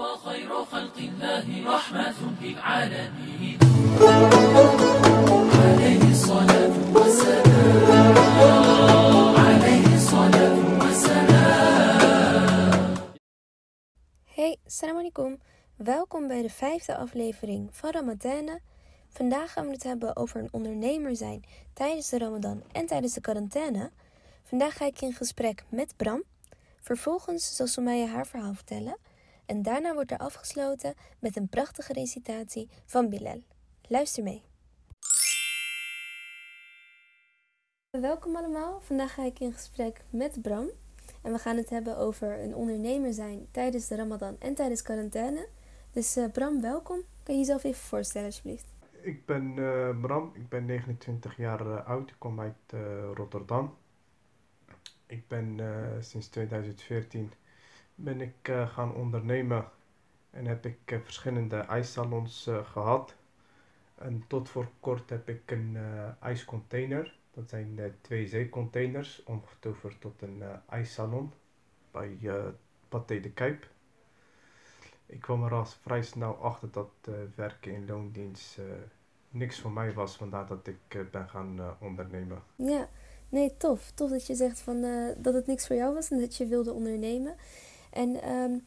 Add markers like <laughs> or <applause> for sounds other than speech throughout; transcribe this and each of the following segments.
وخير خلق الله رحمة للعالمين عليه الصلاة والسلام عليه الصلاة والسلام Hey, salam alaikum. Welkom bij de vijfde aflevering van Ramadana. Vandaag gaan we het hebben over een ondernemer zijn tijdens de Ramadan en tijdens de quarantaine. Vandaag ga ik in gesprek met Bram. Vervolgens zal Soumaya haar verhaal vertellen. En daarna wordt er afgesloten met een prachtige recitatie van Bilal. Luister mee. Welkom allemaal. Vandaag ga ik in gesprek met Bram. En we gaan het hebben over een ondernemer zijn tijdens de Ramadan en tijdens quarantaine. Dus eh, Bram, welkom. Kan je jezelf even voorstellen, alsjeblieft? Ik ben eh, Bram, ik ben 29 jaar eh, oud, ik kom uit Rotterdam. Ik ben sinds 2014 ben ik eh, gaan ondernemen en heb ik eh, verschillende ijssalons eh, gehad. En tot voor kort heb ik een ijscontainer. Dat zijn twee zeecontainers omgetoverd tot een ijssalon bij eh Pathé de Kuip. Ik kwam er al vrij snel achter dat werken in loondienst niks voor mij was, vandaar dat ik ben gaan ondernemen. Ja, nee, tof. Tof dat je zegt van, dat het niks voor jou was en dat je wilde ondernemen. En, ehm,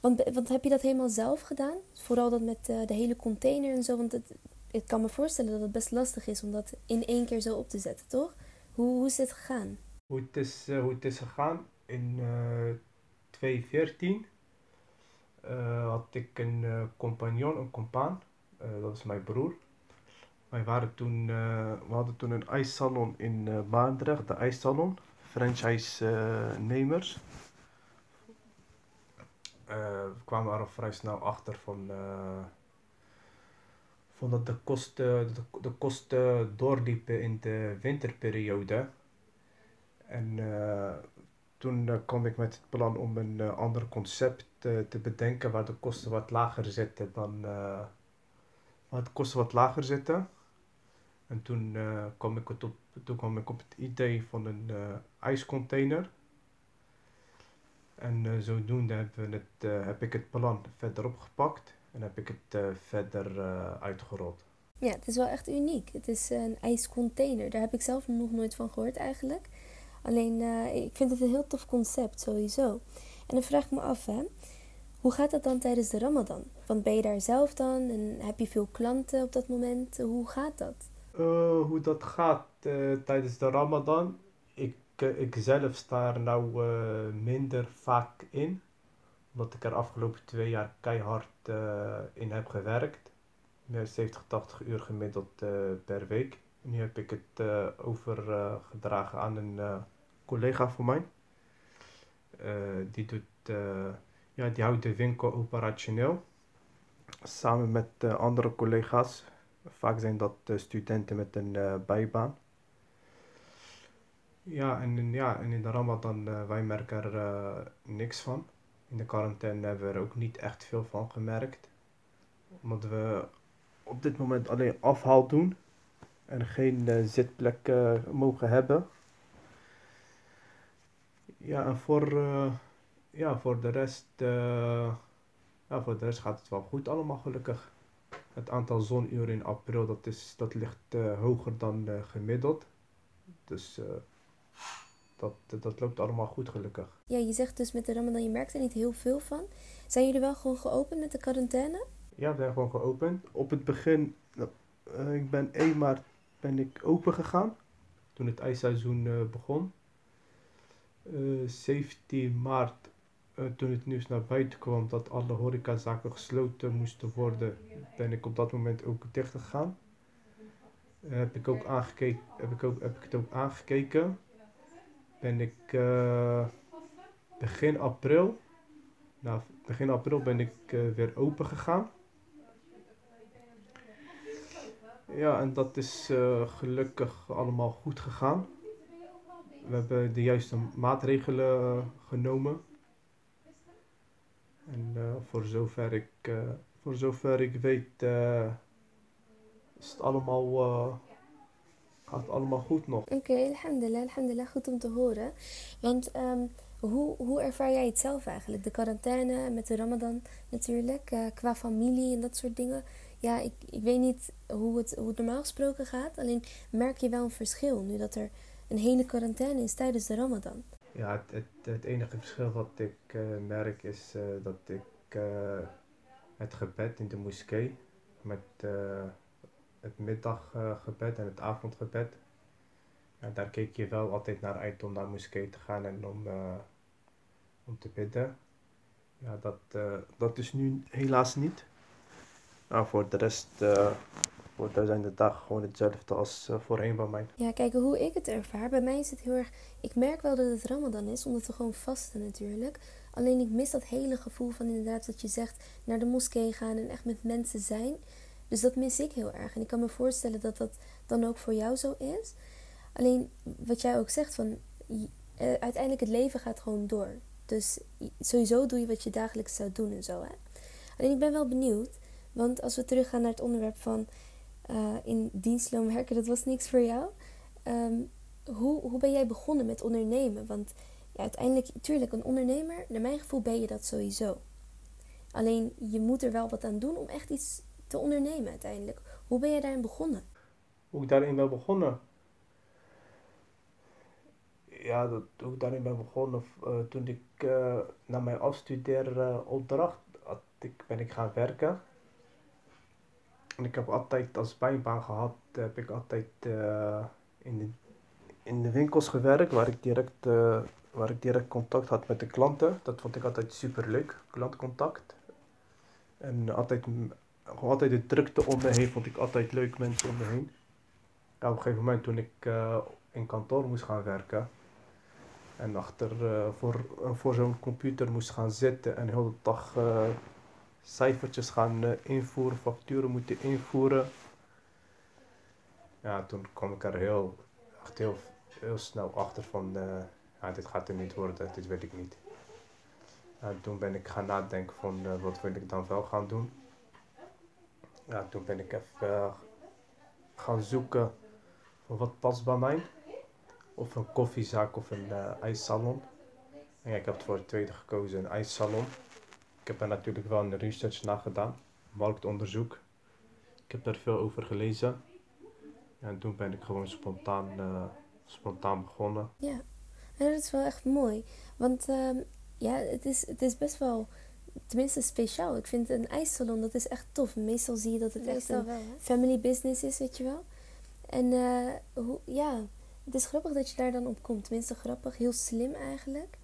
want, heb je dat helemaal zelf gedaan? Vooral dat met eh, de hele container en zo. Want het, ik kan me voorstellen dat het best lastig is om dat in één keer zo op te zetten, toch? Hoe, hoe is dit gegaan? Hoe het is, eh, hoe het is gegaan, in eh 2014 eh, had ik een compagnon, een compaan, dat is mijn broer. Wij waren toen, we hadden toen een ijssalon in Maandrecht, de ijssalon, franchise-nemers. Eh, we kwamen er al vrij snel achter van, eh, van dat de kosten, de, kosten doorliepen in de winterperiode. En eh, toen kwam ik met het plan om een ander concept te bedenken waar de kosten wat lager zitten dan waar de kosten wat lager zitten. En toen, kwam ik het op, toen kwam ik op het idee van een eh, ijscontainer. En eh, zodoende hebben we het, eh, heb ik het plan verder opgepakt en heb ik het eh, verder eh, uitgerold. Ja, het is wel echt uniek. Het is een ijscontainer. Daar heb ik zelf nog nooit van gehoord eigenlijk. Alleen, eh, ik vind het een heel tof concept sowieso. En dan vraag ik me af, hè. Hoe gaat dat dan tijdens de Ramadan? Want ben je daar zelf dan en heb je veel klanten op dat moment? Hoe gaat dat? Eh, hoe dat gaat eh, tijdens de Ramadan. Ik, eh, ik zelf sta er nou eh, minder vaak in. Omdat ik er afgelopen twee jaar keihard eh, in heb gewerkt. Meer dan 70, 80 uur gemiddeld per week. Nu heb ik het overgedragen aan een collega van mij. Die, doet, ja, die houdt de winkel operationeel. Samen met andere collega's. Vaak zijn dat studenten met een bijbaan. Ja, en, in- ja, en in de Ramadan, eh wij merken er eh, niks van. In de quarantaine hebben we er ook niet echt veel van gemerkt. Omdat we op dit moment alleen afhaal doen. En geen eh, zitplek mogen hebben. Ja, en voor, ja, voor de rest, ja, voor de rest gaat het wel goed allemaal gelukkig. Het aantal zonuren in april, dat is, dat ligt hoger dan gemiddeld. Dus dat, dat loopt allemaal goed gelukkig. Ja, je zegt dus met de Ramadan, je merkt er niet heel veel van. Zijn jullie wel gewoon geopend met de quarantaine? Ja, we zijn gewoon geopend. Op het begin, nou, eh, ik ben 1 maart ben ik open gegaan. Toen het ijsseizoen eh, begon. Eh 17 maart, toen het nieuws naar buiten kwam dat alle horecazaken gesloten moesten worden, ben ik op dat moment ook dicht gegaan. Heb ik ook aangekeken, heb ik, ook, heb ik het ook aangekeken. Ben ik eh, begin april, nou begin april ben ik eh, weer open gegaan. Ja, en dat is eh, gelukkig allemaal goed gegaan. We hebben de juiste maatregelen genomen. En voor, zover ik, voor zover ik weet, is het allemaal, gaat het allemaal goed nog. Oké, alhamdulillah, alhamdulillah, goed om te horen. Want ehm, Hoe, hoe ervaar jij het zelf eigenlijk? De quarantaine met de Ramadan natuurlijk, eh, qua familie en dat soort dingen. Ja, ik, ik weet niet hoe het, hoe het normaal gesproken gaat. Alleen merk je wel een verschil nu dat er een hele quarantaine is tijdens de Ramadan. Ja, het, het, het enige verschil wat ik eh, merk is eh, dat ik het gebed in de moskee met eh, het middaggebed en het avondgebed, ja, daar keek je wel altijd naar uit om naar moskee te gaan en om, eh, om te bidden. Ja, dat, eh, dat is nu helaas niet. Nou, voor de rest eh, voor de zijn de dagen gewoon hetzelfde als eh, voorheen bij mij. Ja, kijk, hoe ik het ervaar, bij mij is het heel erg... Ik merk wel dat het Ramadan is, omdat we gewoon vasten natuurlijk. Alleen ik mis dat hele gevoel van inderdaad wat je zegt, naar de moskee gaan en echt met mensen zijn. Dus dat mis ik heel erg. En ik kan me voorstellen dat dat dan ook voor jou zo is. Alleen wat jij ook zegt, van eh, uiteindelijk het leven gaat gewoon door. Dus sowieso doe je wat je dagelijks zou doen en zo. Hè? Alleen ik ben wel benieuwd, want als we teruggaan naar het onderwerp van eh, in dienstloon werken, dat was niks voor jou. Ehm, hoe, hoe ben jij begonnen met ondernemen? Want ja, uiteindelijk, tuurlijk, een ondernemer, naar mijn gevoel ben je dat sowieso. Alleen je moet er wel wat aan doen om echt iets te ondernemen uiteindelijk. Hoe ben jij daarin begonnen? Hoe ik daarin ben begonnen? Ja, dat, hoe ik daarin ben begonnen, eh, toen ik eh, na mijn afstudeeropdracht had ik, ben ik gaan werken. En ik heb altijd als bijbaan gehad, heb ik altijd eh, in, de, in de winkels gewerkt waar ik, direct, eh, waar ik direct contact had met de klanten. Dat vond ik altijd super leuk, klantcontact. En altijd, gewoon altijd de drukte om me heen vond ik altijd leuk, mensen om me heen. Op een gegeven moment toen ik eh, in kantoor moest gaan werken en achter eh, voor, eh, voor zo'n computer moest gaan zitten en heel de dag eh, cijfertjes gaan invoeren, facturen moeten invoeren. Ja, toen kwam ik er heel, echt heel, heel snel achter van, ja, dit gaat er niet worden, dit wil ik niet. En toen ben ik gaan nadenken van, wat wil ik dan wel gaan doen. Ja, toen ben ik even eh, gaan zoeken van wat past bij mij. Of een koffiezaak of een eh, ijssalon. En ik heb voor het tweede gekozen, een ijssalon. Ik heb er natuurlijk wel een research naar gedaan, marktonderzoek. Ik heb daar veel over gelezen. En toen ben ik gewoon spontaan, eh, spontaan begonnen. Ja, dat is wel echt mooi. Want ehm, ja, het is, het is best wel, tenminste speciaal. Ik vind een ijssalon, dat is echt tof. Meestal zie je dat het echt een wel, family business is, weet je wel. En eh, hoe, ja, het is grappig dat je daar dan op komt. Tenminste grappig, heel slim eigenlijk.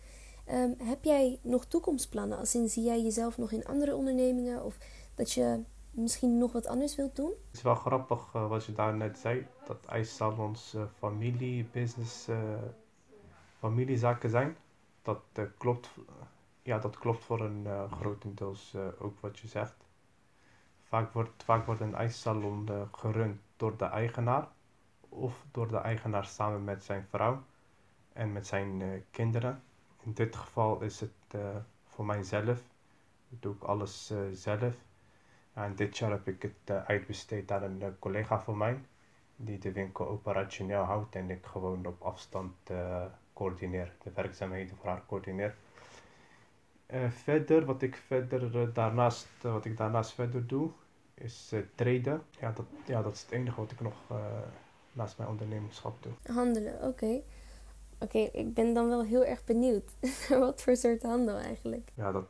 Ehm, heb jij nog toekomstplannen? Als in, zie jij jezelf nog in andere ondernemingen? Of dat je misschien nog wat anders wilt doen? Het is wel grappig eh, wat je daar net zei, dat ijssalons eh, familie, business, eh, familiezaken zijn. Dat, klopt, ja, dat klopt voor een eh, grotendeels eh, ook wat je zegt. Vaak wordt, vaak wordt een ijssalon eh, gerund door de eigenaar of door de eigenaar samen met zijn vrouw en met zijn kinderen. In dit geval is het voor mijzelf. Ik doe ook alles zelf. En dit jaar heb ik het uitbesteed aan een collega van mij, die de winkel operationeel houdt en ik gewoon op afstand coördineer, de werkzaamheden voor haar coördineer. Eh, verder, wat ik verder eh, daarnaast, eh, wat ik daarnaast verder doe, is traden. Ja dat, ja, dat is het enige wat ik nog naast mijn ondernemerschap doe. Handelen, oké. Oké, ik ben dan wel heel erg benieuwd. <laughs> wat voor soort handel eigenlijk? Ja, dat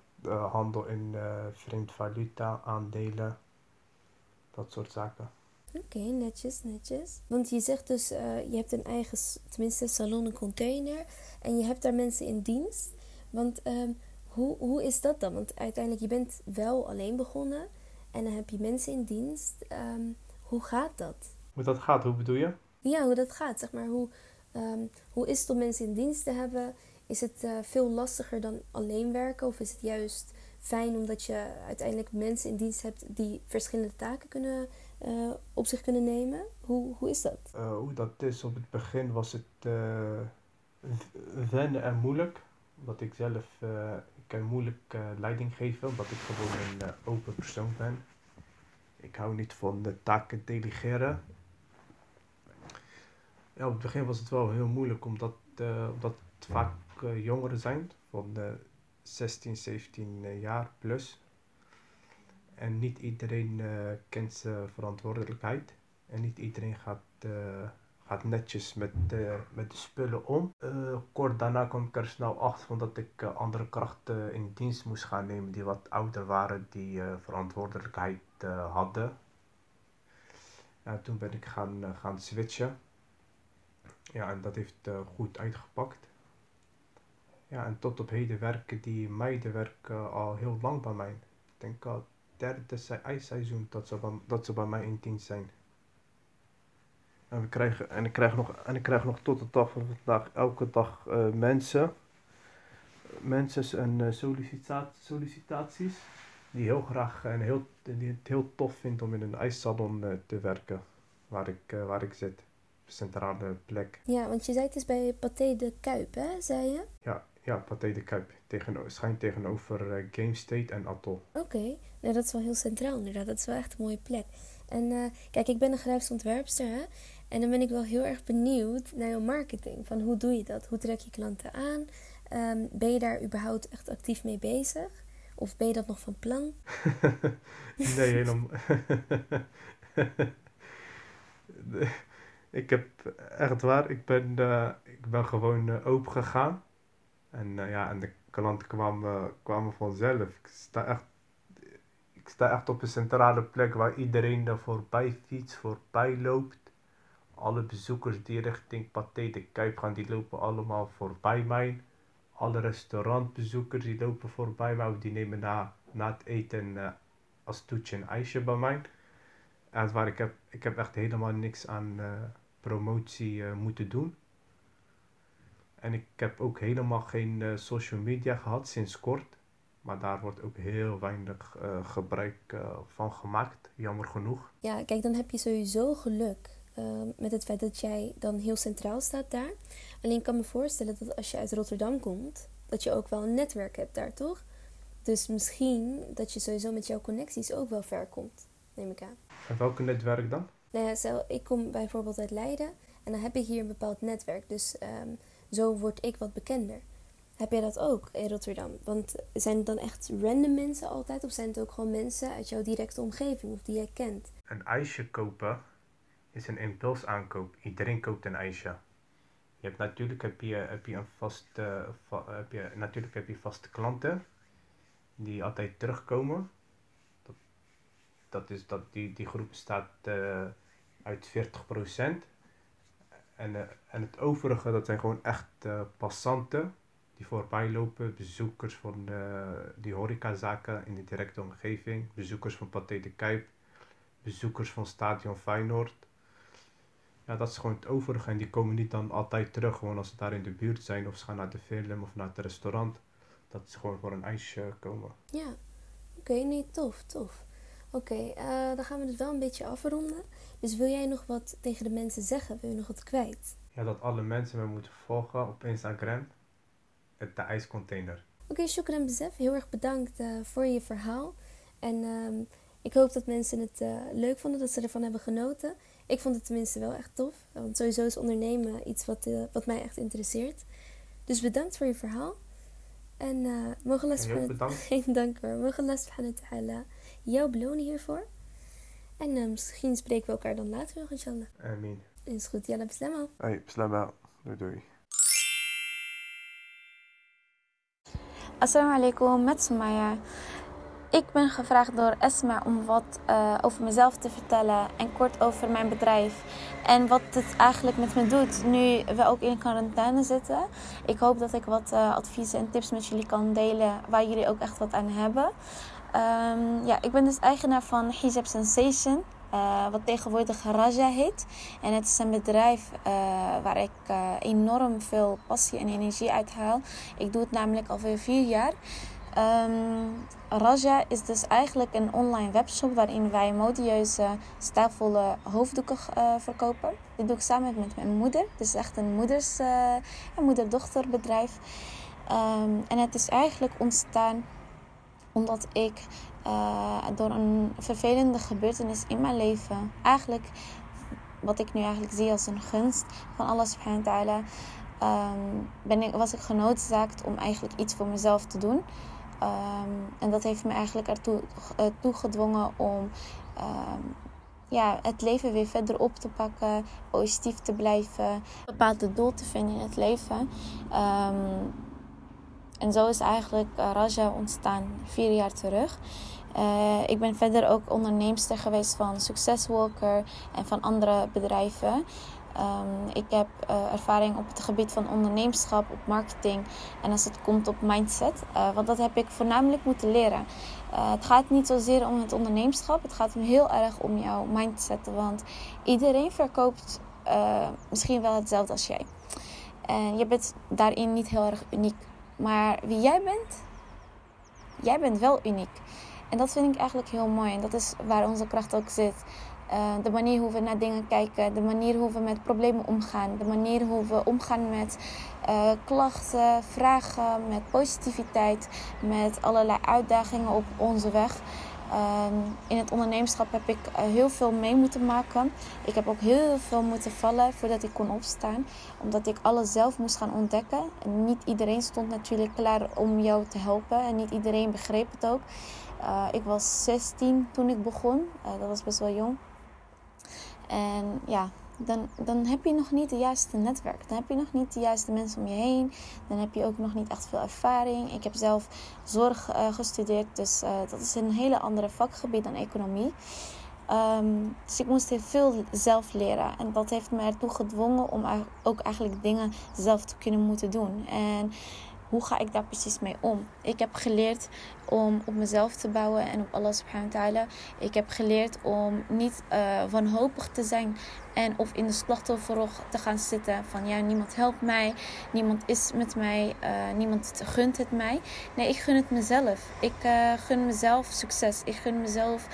handel in vreemd valuta, aandelen, dat soort zaken. Oké, netjes, netjes. Want je zegt dus, je hebt een eigen, tenminste, salon, een container. En je hebt daar mensen in dienst. Want ehm, hoe, hoe is dat dan? Want uiteindelijk, je bent wel alleen begonnen. En dan heb je mensen in dienst. Ehm, hoe gaat dat? Hoe dat gaat, hoe bedoel je? Ja, hoe dat gaat. Zeg maar, hoe, ehm, hoe is het om mensen in dienst te hebben? Is het eh, veel lastiger dan alleen werken? Of is het juist fijn omdat je uiteindelijk mensen in dienst hebt die verschillende taken kunnen, eh, op zich kunnen nemen? Hoe, hoe is dat? Eh, hoe dat is, op het begin was het wennen en moeilijk. Omdat ik zelf, kan moeilijk eh, leiding geven, omdat ik gewoon een eh, open persoon ben. Ik hou niet van de taken delegeren. Ja, op het begin was het wel heel moeilijk, omdat, omdat het vaak jongeren zijn. van de 16, 17 eh, jaar plus. En niet iedereen kent zijn verantwoordelijkheid. En niet iedereen gaat, gaat netjes met, eh, met de spullen om. Eh, kort daarna kwam ik er snel achter dat ik eh, andere krachten in dienst moest gaan nemen die wat ouder waren, die eh, verantwoordelijkheid eh, hadden. Ja, toen ben ik gaan, eh, gaan switchen. Ja, en dat heeft eh, goed uitgepakt. Ja, en tot op heden werken die meiden werken al heel lang bij mij. Ik denk al derde se- ijsseizoen dat ze, bij, dat ze bij mij in dienst zijn. En, we krijgen, en, ik krijg nog, en ik krijg nog tot de dag van vandaag elke dag eh, mensen. Mensen en sollicita- sollicitaties. Die heel graag en heel, die het heel tof vinden om in een ijssalon eh, te werken. Waar ik, waar ik zit. Centrale plek. Ja, want je zei het is bij Pathé de Kuip, hè, zei je? Ja, ja Pathé de Kuip. Tegeno schijnt tegenover Game State en Atoll. Oké, nou dat is wel heel centraal inderdaad. Dat is wel echt een mooie plek. En eh, kijk, ik ben een grafisch ontwerpster, hè. En dan ben ik wel heel erg benieuwd naar jouw marketing. Van hoe doe je dat? Hoe trek je klanten aan? Ehm, ben je daar überhaupt echt actief mee bezig? Of ben je dat nog van plan? <laughs> Nee, helemaal. <laughs> ik heb echt waar, ik ben, eh, ik ben gewoon eh, open gegaan. En ja, en de klanten kwamen, kwamen vanzelf. Ik sta echt, sta echt op een centrale plek waar iedereen er voorbij fietst, voorbij loopt. Alle bezoekers die richting Pathé de Kuip gaan, die lopen allemaal voorbij mij. Alle restaurantbezoekers die lopen voorbij mij, die nemen na, na het eten eh, als toetje een ijsje bij mij. En waar ik heb, ik heb echt helemaal niks aan eh, promotie eh, moeten doen. En ik heb ook helemaal geen social media gehad sinds kort. Maar daar wordt ook heel weinig eh, gebruik eh, van gemaakt, jammer genoeg. Ja, kijk, dan heb je sowieso geluk ehm, met het feit dat jij dan heel centraal staat daar. Alleen ik kan me voorstellen dat als je uit Rotterdam komt, dat je ook wel een netwerk hebt daar, toch? Dus misschien dat je sowieso met jouw connecties ook wel ver komt, neem ik aan. En welke netwerk dan? Nou ja, stel, ik kom bijvoorbeeld uit Leiden en dan heb ik hier een bepaald netwerk. Dus ehm, zo word ik wat bekender. Heb jij dat ook in Rotterdam? Want zijn het dan echt random mensen altijd? Of zijn het ook gewoon mensen uit jouw directe omgeving of die jij kent? Een ijsje kopen is een impulsaankoop. Iedereen koopt een ijsje. Je hebt natuurlijk heb je, heb je een vaste, va- heb je, natuurlijk heb je vaste klanten die altijd terugkomen. Dat, dat is dat die, die groep bestaat eh, uit 40%. En, eh, en het overige, dat zijn gewoon echt eh, passanten die voorbij lopen, bezoekers van eh, die horecazaken in de directe omgeving, bezoekers van Pathé de Kuip, bezoekers van Stadion Feyenoord. Ja, dat is gewoon het overige en die komen niet dan altijd terug, gewoon als ze daar in de buurt zijn of ze gaan naar de film of naar het restaurant. Dat is gewoon voor een ijsje komen. Ja, oké, nee, tof, tof. Oké, eh, dan gaan we het wel een beetje afronden. Dus wil jij nog wat tegen de mensen zeggen? Wil je nog wat kwijt? Ja, dat alle mensen me moeten volgen op Instagram. Het de ijscontainer. Oké, shukran bezef. Heel erg bedankt eh, voor je verhaal. En ehm, ik hoop dat mensen het eh, leuk vonden, dat ze ervan hebben genoten. Ik vond het tenminste wel echt tof. Want sowieso is ondernemen iets wat, eh, wat mij echt interesseert. Dus bedankt voor je verhaal. En eh mogen Allah subhanahu bedankt. <laughs> Geen dank hoor. Mogen Allah subhanahu wa ta'ala jou belonen hiervoor. En misschien spreken we elkaar dan later nog, inshallah. Amin. Is goed, yalla bislama. Hey, slama. Doei doei. Assalamu alaikum, met Sumaya. Ik ben gevraagd door Esma om wat eh, over mezelf te vertellen en kort over mijn bedrijf. En wat het eigenlijk met me doet nu we ook in quarantaine zitten. Ik hoop dat ik wat eh, adviezen en tips met jullie kan delen waar jullie ook echt wat aan hebben. Ehm, ja, ik ben dus eigenaar van Hijab Sensation. Eh, wat tegenwoordig Raja heet. En het is een bedrijf eh, waar ik eh, enorm veel passie en energie uit haal. Ik doe het namelijk alweer vier jaar. Ehm, Raja is dus eigenlijk een online webshop waarin wij modieuze, stijlvolle hoofddoeken verkopen. Dit doe ik samen met mijn moeder. Het is echt een moeders, eh, een moeder-dochter bedrijf. Ehm, en het is eigenlijk ontstaan omdat ik eh, door een vervelende gebeurtenis in mijn leven, eigenlijk wat ik nu eigenlijk zie als een gunst van Allah subhanahu wa ta'ala, ehm, ben ik, was ik genoodzaakt om eigenlijk iets voor mezelf te doen. Ehm, en dat heeft me eigenlijk ertoe uh, toegedwongen om ehm, ja, het leven weer verder op te pakken, positief te blijven, een bepaald doel te vinden in het leven. En zo is eigenlijk uh, Raja ontstaan vier jaar terug. Uh, ik ben verder ook onderneemster geweest van Success Walker en van andere bedrijven. Um, ik heb uh, ervaring op het gebied van ondernemerschap, op marketing en als het komt op mindset. Want dat heb ik voornamelijk moeten leren. Het gaat niet zozeer om het ondernemerschap, het gaat heel erg om jouw mindset. Want iedereen verkoopt misschien wel hetzelfde als jij. En je bent daarin niet heel erg uniek. Maar wie jij bent, jij bent wel uniek. En dat vind ik eigenlijk heel mooi. En dat is waar onze kracht ook zit. Uh, de manier hoe we naar dingen kijken, de manier hoe we met problemen omgaan, de manier hoe we omgaan met uh, klachten, vragen, met positiviteit, met allerlei uitdagingen op onze weg. Uh, in het ondernemerschap heb ik uh, heel veel mee moeten maken. Ik heb ook heel veel moeten vallen voordat ik kon opstaan. Omdat ik alles zelf moest gaan ontdekken. En niet iedereen stond natuurlijk klaar om jou te helpen. En niet iedereen begreep het ook. Uh, ik was 16 toen ik begon. dat was best wel jong. En ja, dan, dan heb je nog niet de juiste netwerk. Dan heb je nog niet de juiste mensen om je heen. Dan heb je ook nog niet echt veel ervaring. Ik heb zelf zorg uh, gestudeerd, dus uh, dat is een hele andere vakgebied dan economie. Um, dus ik moest heel veel zelf leren. En dat heeft me ertoe gedwongen om ook eigenlijk dingen zelf te kunnen moeten doen. En hoe ga ik daar precies mee om? Ik heb geleerd om op mezelf te bouwen en op Allah subhanahu wa ta'ala. Ik heb geleerd om niet uh, wanhopig te zijn en of in de slachtofferrol te gaan zitten van ja, niemand helpt mij, niemand is met mij, uh, niemand gunt het mij. Nee, ik gun het mezelf. Ik uh, gun mezelf succes. Ik gun mezelf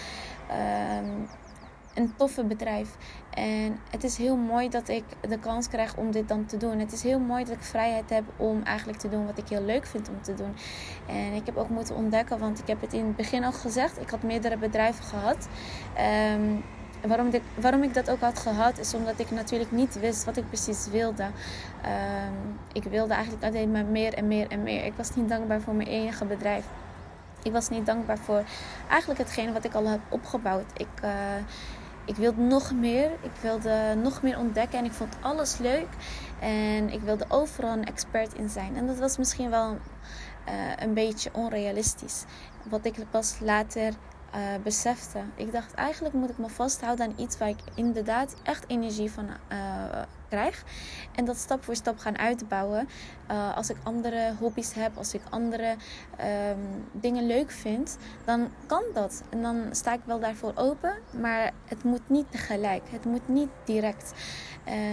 een toffe bedrijf. En het is heel mooi dat ik de kans krijg om dit dan te doen. Het is heel mooi dat ik vrijheid heb om eigenlijk te doen wat ik heel leuk vind om te doen. En ik heb ook moeten ontdekken, want ik heb het in het begin al gezegd. Ik had meerdere bedrijven gehad. Um, waarom, ik, waarom ik dat ook had gehad, is omdat ik natuurlijk niet wist wat ik precies wilde. Um, ik wilde eigenlijk alleen maar meer en meer en meer. Ik was niet dankbaar voor mijn enige bedrijf. Ik was niet dankbaar voor eigenlijk hetgene wat ik al heb opgebouwd. Ik, uh, ik wilde nog meer. Ik wilde nog meer ontdekken en ik vond alles leuk. En ik wilde overal een expert in zijn. En dat was misschien wel uh, een beetje onrealistisch. Wat ik pas later uh, besefte. Ik dacht eigenlijk moet ik me vasthouden aan iets waar ik inderdaad echt energie van uh, krijg. En dat stap voor stap gaan uitbouwen. Uh, als ik andere hobby's heb, als ik andere um, dingen leuk vind, dan kan dat. En dan sta ik wel daarvoor open. Maar het moet niet tegelijk. Het moet niet direct.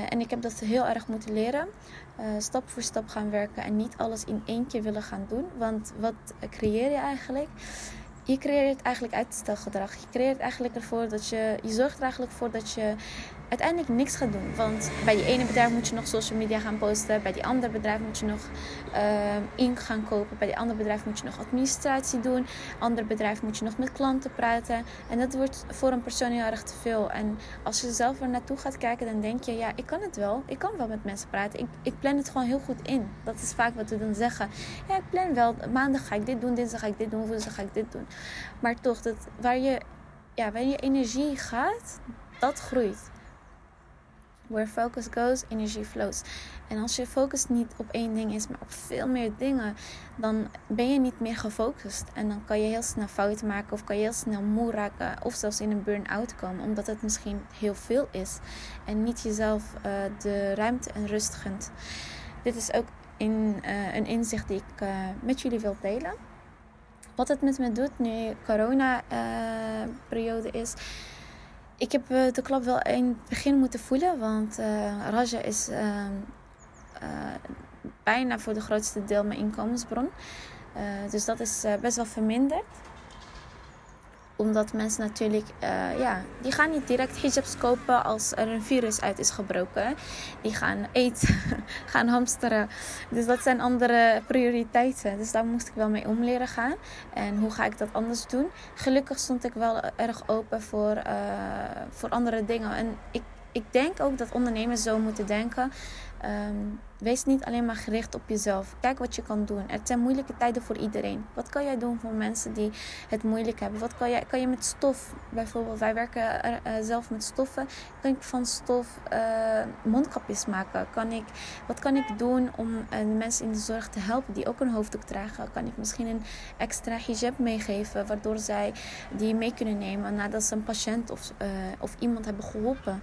en ik heb dat heel erg moeten leren. stap voor stap gaan werken en niet alles in één keer willen gaan doen. Want wat creëer je eigenlijk? Je creëert eigenlijk uitstelgedrag. Je creëert eigenlijk ervoor dat je, je zorgt er eigenlijk voor dat je uiteindelijk niks gaat doen. Want bij je ene bedrijf moet je nog social media gaan posten. Bij die andere bedrijf moet je nog uh, ink gaan kopen. Bij die andere bedrijf moet je nog administratie doen. Ander bedrijf moet je nog met klanten praten. En dat wordt voor een persoon heel erg te veel. En als je zelf er naartoe gaat kijken, dan denk je, ja, ik kan het wel. Ik kan wel met mensen praten. Ik, ik plan het gewoon heel goed in. Dat is vaak wat we dan zeggen. Ja, ik plan wel. Maandag ga ik dit doen, dinsdag ga ik dit doen, woensdag ga ik dit doen. Maar toch, dat, waar, je, ja, waar je energie gaat, dat groeit. Where focus goes, energy flows. En als je focus niet op één ding is, maar op veel meer dingen, dan ben je niet meer gefocust. En dan kan je heel snel fouten maken, of kan je heel snel moe raken, of zelfs in een burn-out komen, omdat het misschien heel veel is. En niet jezelf uh, de ruimte en rust gunt. Dit is ook in, uh, een inzicht die ik uh, met jullie wil delen. Wat het met me doet nu corona-periode is ik heb de klap wel in het begin moeten voelen, want uh, Raja is uh, bijna voor de grootste deel mijn inkomensbron. dus dat is best wel verminderd omdat mensen natuurlijk, uh, ja, die gaan niet direct hijabs kopen als er een virus uit is gebroken. Die gaan eten, <laughs> gaan hamsteren. Dus dat zijn andere prioriteiten. Dus daar moest ik wel mee om leren gaan. En hoe ga ik dat anders doen? Gelukkig stond ik wel erg open voor, uh, voor andere dingen. En ik, ik denk ook dat ondernemers zo moeten denken. Um, wees niet alleen maar gericht op jezelf. Kijk wat je kan doen. Het zijn moeilijke tijden voor iedereen. Wat kan jij doen voor mensen die het moeilijk hebben? Wat kan, jij, kan je met stof, bijvoorbeeld, wij werken er, eh, zelf met stoffen. Kan ik van stof eh, mondkapjes maken? Kan ik, wat kan ik doen om eh, mensen in de zorg te helpen die ook een hoofddoek dragen? Kan ik misschien een extra hijab meegeven, waardoor zij die mee kunnen nemen nadat ze een patiënt of, of iemand hebben geholpen?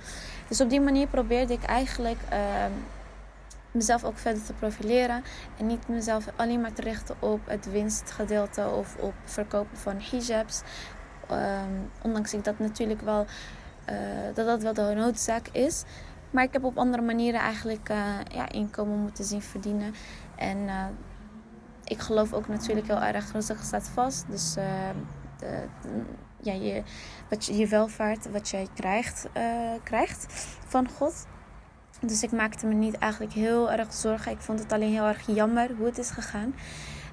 Dus op die manier probeerde ik eigenlijk ehm, mezelf ook verder te profileren. En niet mezelf alleen maar te richten op het winstgedeelte of op verkopen van hijabs. Ehm, ondanks ik dat natuurlijk wel, eh, dat dat wel de noodzaak is. Maar ik heb op andere manieren eigenlijk eh, ja, inkomen moeten zien verdienen. En eh, ik geloof ook natuurlijk heel erg, rustig staat vast. Dus de, ja, je, wat je, je welvaart, wat jij krijgt, krijgt van God. Dus ik maakte me niet eigenlijk heel erg zorgen. Ik vond het alleen heel erg jammer hoe het is gegaan.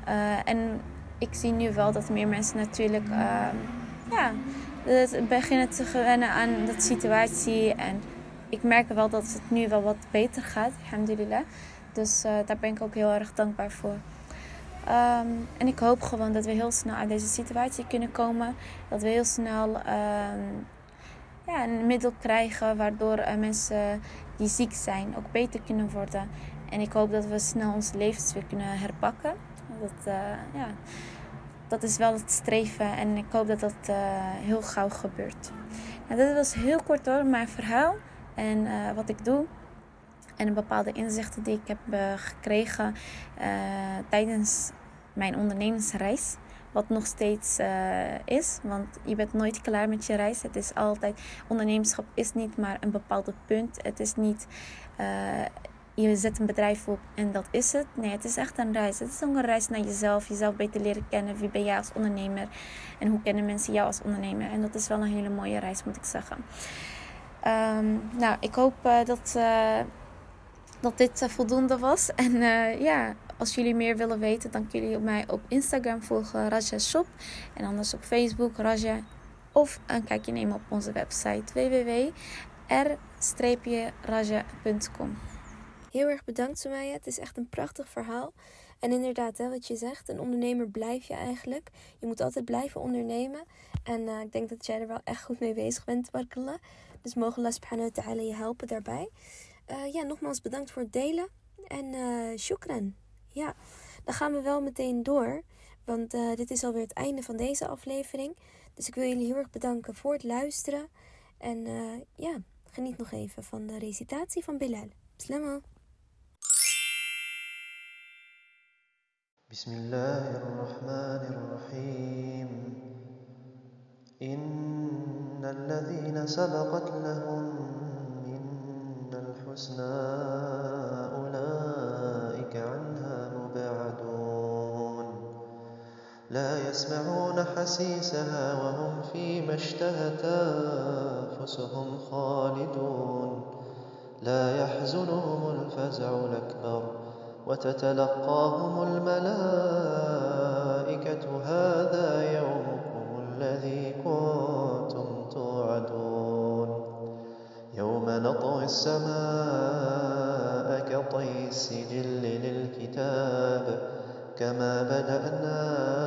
Eh, en ik zie nu wel dat meer mensen natuurlijk eh, ja, beginnen te gewennen aan dat situatie. En ik merk wel dat het nu wel wat beter gaat, alhamdulillah. Dus eh, daar ben ik ook heel erg dankbaar voor. Ehm, en ik hoop gewoon dat we heel snel uit deze situatie kunnen komen. Dat we heel snel ehm, ja, een middel krijgen waardoor eh, mensen die ziek zijn ook beter kunnen worden. En ik hoop dat we snel onze levens weer kunnen herpakken. Dat, eh, ja, dat is wel het streven en ik hoop dat dat eh, heel gauw gebeurt. Nou, dit was heel kort hoor, mijn verhaal en wat ik doe. En bepaalde inzichten die ik heb gekregen tijdens mijn ondernemingsreis. Wat nog steeds eh, is, want je bent nooit klaar met je reis. Het is altijd, ondernemerschap is niet maar een bepaald punt. Het is niet, eh, je zet een bedrijf op en dat is het. Nee, het is echt een reis. Het is ook een reis naar jezelf, jezelf beter leren kennen. Wie ben jij als ondernemer en hoe kennen mensen jou als ondernemer? En dat is wel een hele mooie reis, moet ik zeggen. Ehm, nou, ik hoop eh, dat, dat dit voldoende was. En ja, als jullie meer willen weten, dan kunnen jullie mij op Instagram volgen, Raja Shop. En anders op Facebook, Raja. Of een kijkje nemen op onze website www.r-raja.com. Heel erg bedankt, Sumaya. Het is echt een prachtig verhaal. En inderdaad, hè, wat je zegt, een ondernemer blijf je eigenlijk. Je moet altijd blijven ondernemen. En eh, ik denk dat jij er wel echt goed mee bezig bent, tabarakallah. Dus mogen Allah subhanahu wa ta'ala je helpen daarbij. Eh, ja, nogmaals bedankt voor het delen. En eh shukran. Ja, dan gaan we wel meteen door. Want eh, dit is alweer het einde van deze aflevering. Dus ik wil jullie heel erg bedanken voor het luisteren. En eh, ja, geniet nog even van de recitatie van Bilal. Slama. Bismillahirrahmanirrahim. Inna alladhina sabaqat al-husna لا يسمعون حسيسها وهم فيما اشتهت أنفسهم خالدون. لا يحزنهم الفزع الأكبر وتتلقاهم الملائكة هذا يومكم الذي كنتم توعدون. يوم نطوي السماء كطي السجل للكتاب كما بدأنا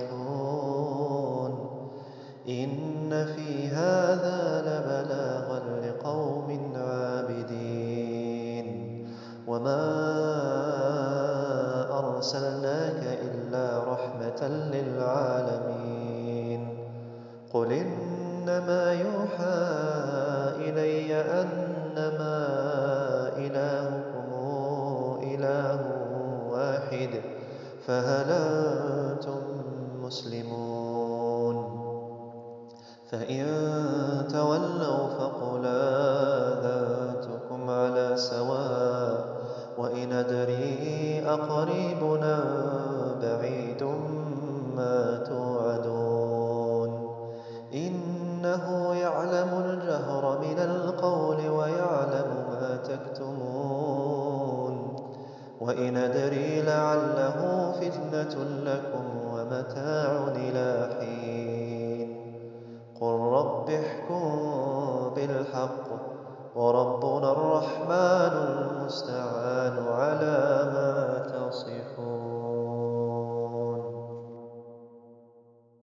فإن